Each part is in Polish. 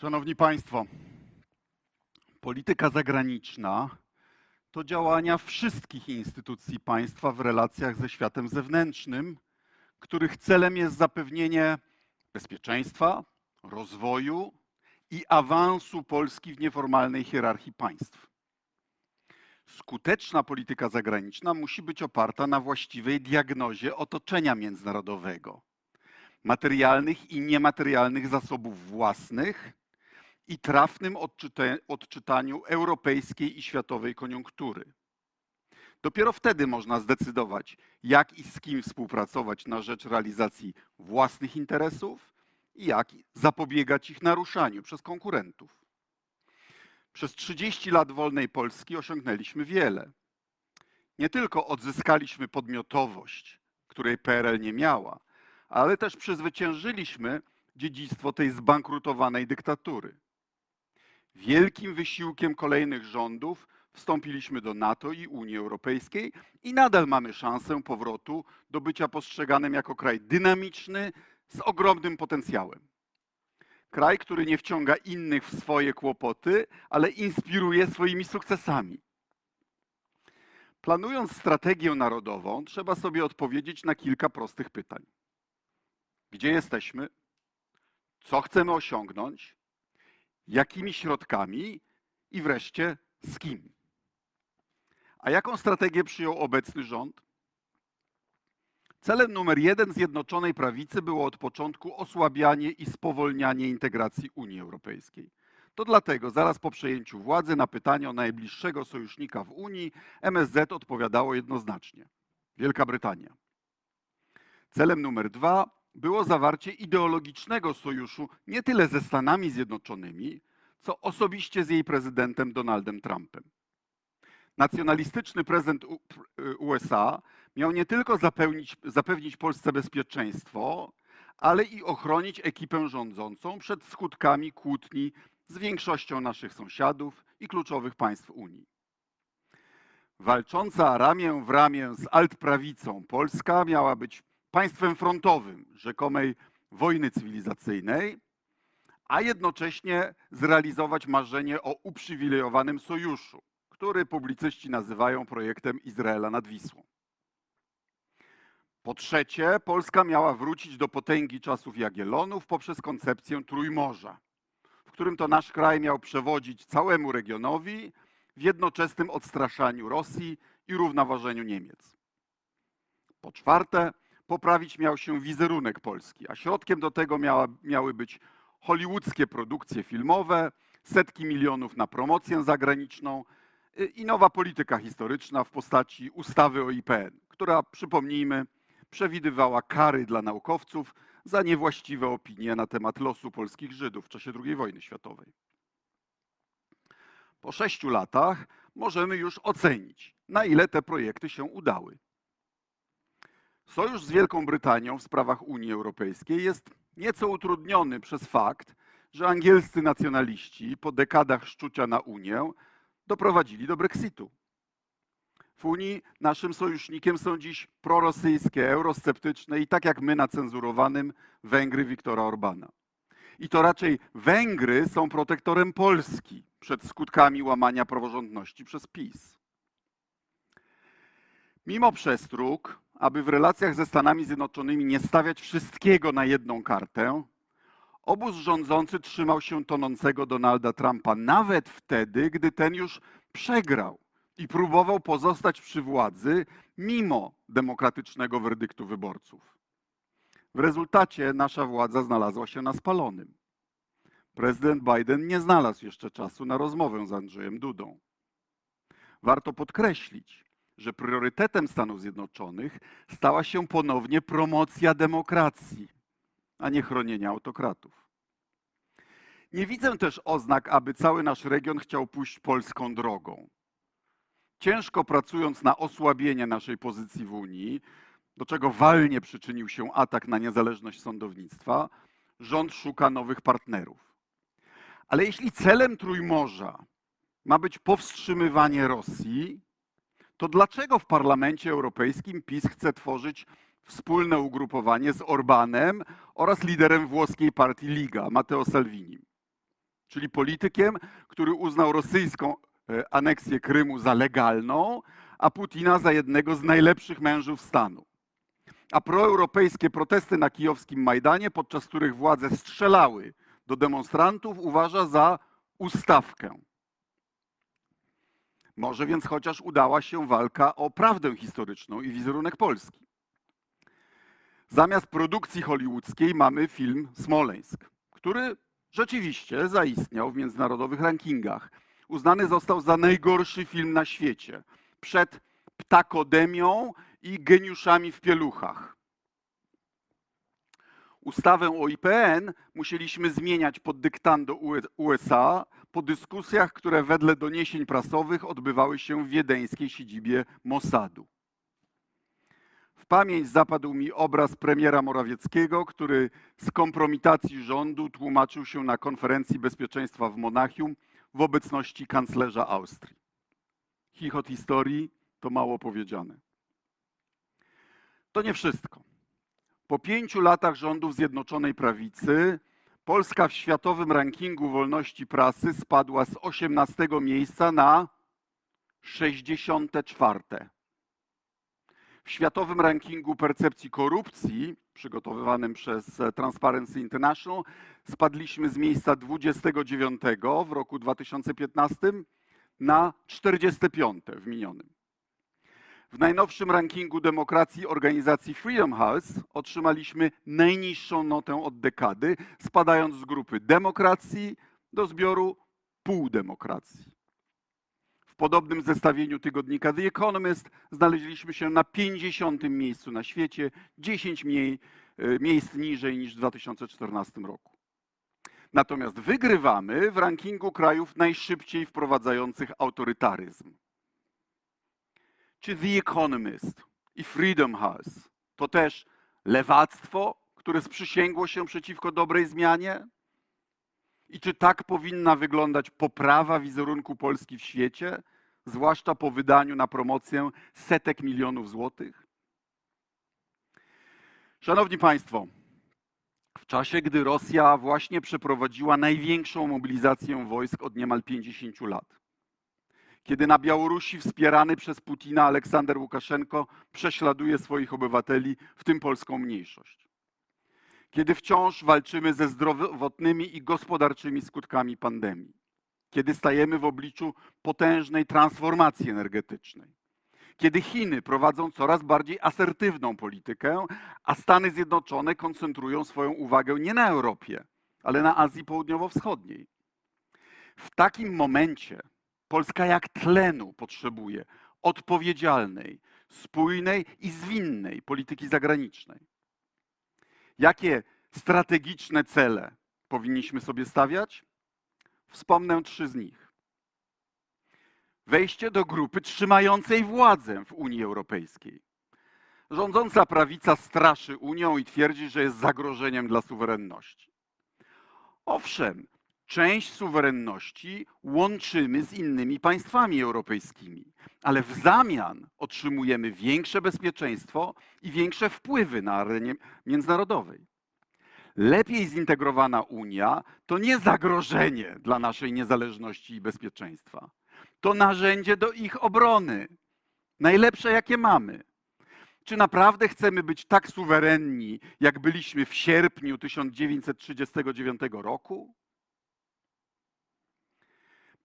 Szanowni Państwo, polityka zagraniczna to działania wszystkich instytucji państwa w relacjach ze światem zewnętrznym, których celem jest zapewnienie bezpieczeństwa, rozwoju i awansu Polski w nieformalnej hierarchii państw. Skuteczna polityka zagraniczna musi być oparta na właściwej diagnozie otoczenia międzynarodowego, materialnych i niematerialnych zasobów własnych i trafnym odczytaniu europejskiej i światowej koniunktury. Dopiero wtedy można zdecydować, jak i z kim współpracować na rzecz realizacji własnych interesów i jak zapobiegać ich naruszaniu przez konkurentów. Przez 30 lat wolnej Polski osiągnęliśmy wiele. Nie tylko odzyskaliśmy podmiotowość, której PRL nie miała, ale też przezwyciężyliśmy dziedzictwo tej zbankrutowanej dyktatury. Wielkim wysiłkiem kolejnych rządów wstąpiliśmy do NATO i Unii Europejskiej i nadal mamy szansę powrotu do bycia postrzeganym jako kraj dynamiczny z ogromnym potencjałem. Kraj, który nie wciąga innych w swoje kłopoty, ale inspiruje swoimi sukcesami. Planując strategię narodową, trzeba sobie odpowiedzieć na kilka prostych pytań. Gdzie jesteśmy? Co chcemy osiągnąć? Jakimi środkami? I wreszcie z kim? A jaką strategię przyjął obecny rząd? Celem numer jeden Zjednoczonej Prawicy było od początku osłabianie i spowolnianie integracji Unii Europejskiej. To dlatego zaraz po przejęciu władzy na pytanie o najbliższego sojusznika w Unii MSZ odpowiadało jednoznacznie Wielka Brytania. Celem numer dwa było zawarcie ideologicznego sojuszu nie tyle ze Stanami Zjednoczonymi, co osobiście z jej prezydentem Donaldem Trumpem. Nacjonalistyczny prezydent U- y, USA miał nie tylko zapewnić Polsce bezpieczeństwo, ale i ochronić ekipę rządzącą przed skutkami kłótni z większością naszych sąsiadów i kluczowych państw Unii. Walcząca ramię w ramię z altprawicą Polska miała być państwem frontowym rzekomej wojny cywilizacyjnej, a jednocześnie zrealizować marzenie o uprzywilejowanym sojuszu, który publicyści nazywają projektem Izraela nad Wisłą. Po trzecie, Polska miała wrócić do potęgi czasów Jagiellonów poprzez koncepcję Trójmorza, w którym to nasz kraj miał przewodzić całemu regionowi w jednoczesnym odstraszaniu Rosji i równoważeniu Niemiec. Po czwarte, poprawić miał się wizerunek Polski, a środkiem do tego miała, miały być hollywoodzkie produkcje filmowe, setki milionów na promocję zagraniczną y, i nowa polityka historyczna w postaci ustawy o IPN, która, przypomnijmy, przewidywała kary dla naukowców za niewłaściwe opinie na temat losu polskich Żydów w czasie II wojny światowej. Po sześciu latach możemy już ocenić, na ile te projekty się udały. Sojusz z Wielką Brytanią w sprawach Unii Europejskiej jest nieco utrudniony przez fakt, że angielscy nacjonaliści po dekadach szczucia na Unię doprowadzili do Brexitu. W Unii naszym sojusznikiem są dziś prorosyjskie, eurosceptyczne i tak jak my na cenzurowanym Węgry Viktora Orbana. I to raczej Węgry są protektorem Polski przed skutkami łamania praworządności przez PiS. Mimo przestróg, aby w relacjach ze Stanami Zjednoczonymi nie stawiać wszystkiego na jedną kartę, obóz rządzący trzymał się tonącego Donalda Trumpa nawet wtedy, gdy ten już przegrał i próbował pozostać przy władzy mimo demokratycznego werdyktu wyborców. W rezultacie nasza władza znalazła się na spalonym. Prezydent Biden nie znalazł jeszcze czasu na rozmowę z Andrzejem Dudą. Warto podkreślić, że priorytetem Stanów Zjednoczonych stała się ponownie promocja demokracji, a nie chronienia autokratów. Nie widzę też oznak, aby cały nasz region chciał pójść polską drogą. Ciężko pracując na osłabienie naszej pozycji w Unii, do czego walnie przyczynił się atak na niezależność sądownictwa, rząd szuka nowych partnerów. Ale jeśli celem Trójmorza ma być powstrzymywanie Rosji, to dlaczego w Parlamencie Europejskim PiS chce tworzyć wspólne ugrupowanie z Orbanem oraz liderem włoskiej partii Liga, Matteo Salvini? czyli politykiem, który uznał rosyjską e, aneksję Krymu za legalną, a Putina za jednego z najlepszych mężów stanu. A proeuropejskie protesty na kijowskim Majdanie, podczas których władze strzelały do demonstrantów, uważa za ustawkę. Może więc chociaż udała się walka o prawdę historyczną i wizerunek Polski. Zamiast produkcji hollywoodzkiej mamy film Smoleńsk, który rzeczywiście zaistniał w międzynarodowych rankingach. Uznany został za najgorszy film na świecie przed Ptakodemią i Geniuszami w pieluchach. Ustawę o IPN musieliśmy zmieniać pod dyktando USA po dyskusjach, które wedle doniesień prasowych odbywały się w wiedeńskiej siedzibie Mossadu. W pamięć zapadł mi obraz premiera Morawieckiego, który z kompromitacji rządu tłumaczył się na konferencji bezpieczeństwa w Monachium w obecności kanclerza Austrii. Chichot historii to mało powiedziane. To nie wszystko. Po pięciu latach rządów Zjednoczonej Prawicy Polska w światowym rankingu wolności prasy spadła z 18 miejsca na 64. W światowym rankingu percepcji korupcji, przygotowywanym przez Transparency International, spadliśmy z miejsca 29 w roku 2015 na 45 w minionym. W najnowszym rankingu demokracji organizacji Freedom House otrzymaliśmy najniższą notę od dekady, spadając z grupy demokracji do zbioru półdemokracji. W podobnym zestawieniu tygodnika The Economist znaleźliśmy się na 50. miejscu na świecie, 10 mniej, e, miejsc niżej niż w 2014 roku. Natomiast wygrywamy w rankingu krajów najszybciej wprowadzających autorytaryzm czy The Economist i Freedom House to też lewactwo, które sprzysięgło się przeciwko dobrej zmianie? I czy tak powinna wyglądać poprawa wizerunku Polski w świecie, zwłaszcza po wydaniu na promocję setek milionów złotych? Szanowni Państwo, w czasie, gdy Rosja właśnie przeprowadziła największą mobilizację wojsk od niemal 50 lat, kiedy na Białorusi wspierany przez Putina Aleksander Łukaszenko prześladuje swoich obywateli, w tym polską mniejszość. Kiedy wciąż walczymy ze zdrowotnymi i gospodarczymi skutkami pandemii. Kiedy stajemy w obliczu potężnej transformacji energetycznej. Kiedy Chiny prowadzą coraz bardziej asertywną politykę, a Stany Zjednoczone koncentrują swoją uwagę nie na Europie, ale na Azji Południowo-Wschodniej. W takim momencie Polska jak tlenu potrzebuje odpowiedzialnej, spójnej i zwinnej polityki zagranicznej. Jakie strategiczne cele powinniśmy sobie stawiać? Wspomnę trzy z nich. Wejście do grupy trzymającej władzę w Unii Europejskiej. Rządząca prawica straszy Unią i twierdzi, że jest zagrożeniem dla suwerenności. Owszem, część suwerenności łączymy z innymi państwami europejskimi, ale w zamian otrzymujemy większe bezpieczeństwo i większe wpływy na arenie międzynarodowej. Lepiej zintegrowana Unia to nie zagrożenie dla naszej niezależności i bezpieczeństwa. To narzędzie do ich obrony. Najlepsze, jakie mamy. Czy naprawdę chcemy być tak suwerenni, jak byliśmy w sierpniu 1939 roku?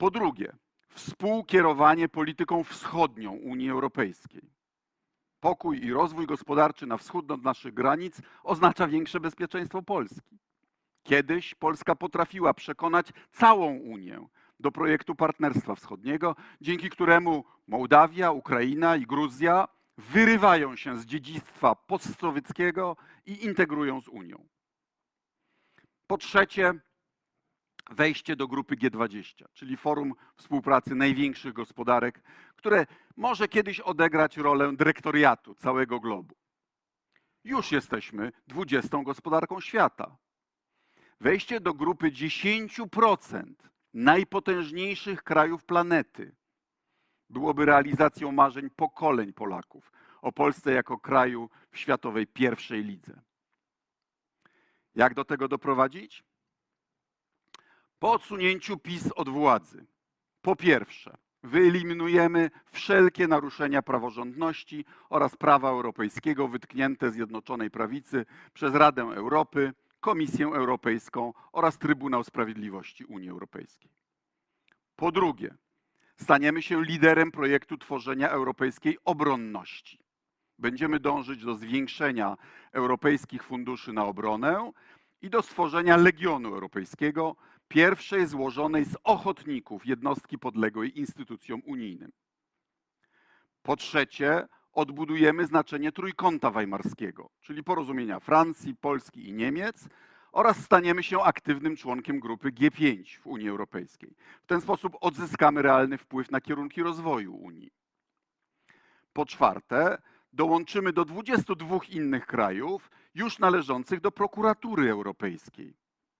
Po drugie, współkierowanie polityką wschodnią Unii Europejskiej. Pokój i rozwój gospodarczy na wschód od naszych granic oznacza większe bezpieczeństwo Polski. Kiedyś Polska potrafiła przekonać całą Unię do projektu Partnerstwa Wschodniego, dzięki któremu Mołdawia, Ukraina i Gruzja wyrywają się z dziedzictwa postsowieckiego i integrują z Unią. Po trzecie, wejście do grupy G20, czyli forum współpracy największych gospodarek, które może kiedyś odegrać rolę dyrektoriatu całego globu. Już jesteśmy 20 gospodarką świata. Wejście do grupy 10% najpotężniejszych krajów planety byłoby realizacją marzeń pokoleń Polaków o Polsce jako kraju w światowej pierwszej lidze. Jak do tego doprowadzić? Po odsunięciu PiS od władzy, po pierwsze, wyeliminujemy wszelkie naruszenia praworządności oraz prawa europejskiego wytknięte Zjednoczonej Prawicy przez Radę Europy, Komisję Europejską oraz Trybunał Sprawiedliwości Unii Europejskiej. Po drugie, staniemy się liderem projektu tworzenia europejskiej obronności. Będziemy dążyć do zwiększenia europejskich funduszy na obronę i do stworzenia Legionu Europejskiego, pierwszej złożonej z ochotników jednostki podległej instytucjom unijnym. Po trzecie, odbudujemy znaczenie trójkąta weimarskiego, czyli porozumienia Francji, Polski i Niemiec, oraz staniemy się aktywnym członkiem grupy G5 w Unii Europejskiej. W ten sposób odzyskamy realny wpływ na kierunki rozwoju Unii. Po czwarte, dołączymy do 22 innych krajów już należących do prokuratury europejskiej,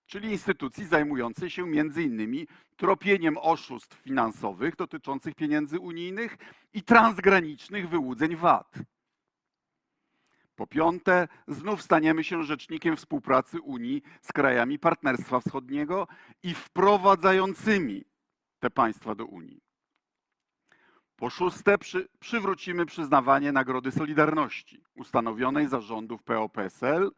czyli instytucji zajmującej się między innymi tropieniem oszustw finansowych dotyczących pieniędzy unijnych i transgranicznych wyłudzeń VAT. Po piąte, znów staniemy się rzecznikiem współpracy Unii z krajami Partnerstwa Wschodniego i wprowadzającymi te państwa do Unii. Po szóste, przy, przywrócimy przyznawanie Nagrody Solidarności, ustanowionej za rządów PO-PSL,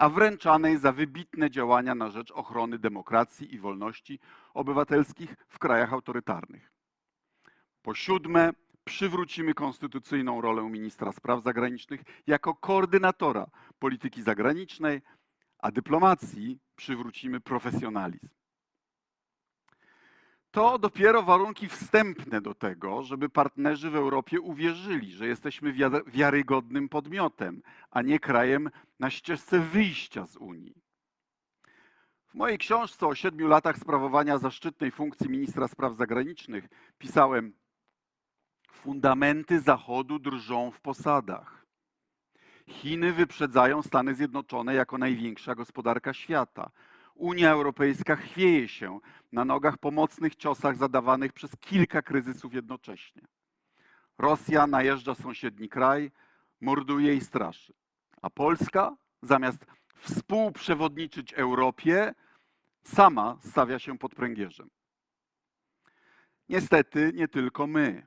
a wręczanej za wybitne działania na rzecz ochrony demokracji i wolności obywatelskich w krajach autorytarnych. Po siódme, przywrócimy konstytucyjną rolę ministra spraw zagranicznych jako koordynatora polityki zagranicznej, a dyplomacji przywrócimy profesjonalizm. To dopiero warunki wstępne do tego, żeby partnerzy w Europie uwierzyli, że jesteśmy wiarygodnym podmiotem, a nie krajem na ścieżce wyjścia z Unii. W mojej książce o siedmiu latach sprawowania zaszczytnej funkcji ministra spraw zagranicznych pisałem: Fundamenty Zachodu drżą w posadach. Chiny wyprzedzają Stany Zjednoczone jako największa gospodarka świata. Unia Europejska chwieje się na nogach po mocnych ciosach zadawanych przez kilka kryzysów jednocześnie. Rosja najeżdża sąsiedni kraj, morduje i straszy. A Polska, zamiast współprzewodniczyć Europie, sama stawia się pod pręgierzem. Niestety nie tylko my.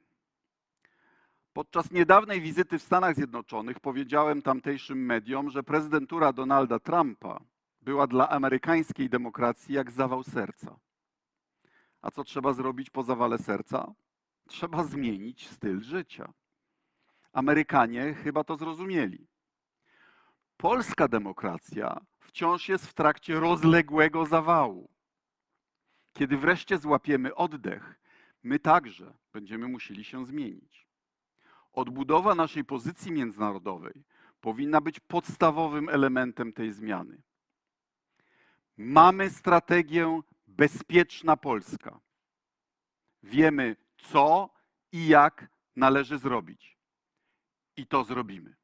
Podczas niedawnej wizyty w Stanach Zjednoczonych powiedziałem tamtejszym mediom, że prezydentura Donalda Trumpa była dla amerykańskiej demokracji jak zawał serca. A co trzeba zrobić po zawale serca? Trzeba zmienić styl życia. Amerykanie chyba to zrozumieli. Polska demokracja wciąż jest w trakcie rozległego zawału. Kiedy wreszcie złapiemy oddech, my także będziemy musieli się zmienić. Odbudowa naszej pozycji międzynarodowej powinna być podstawowym elementem tej zmiany. Mamy strategię bezpieczna Polska. Wiemy, co i jak należy zrobić. I to zrobimy.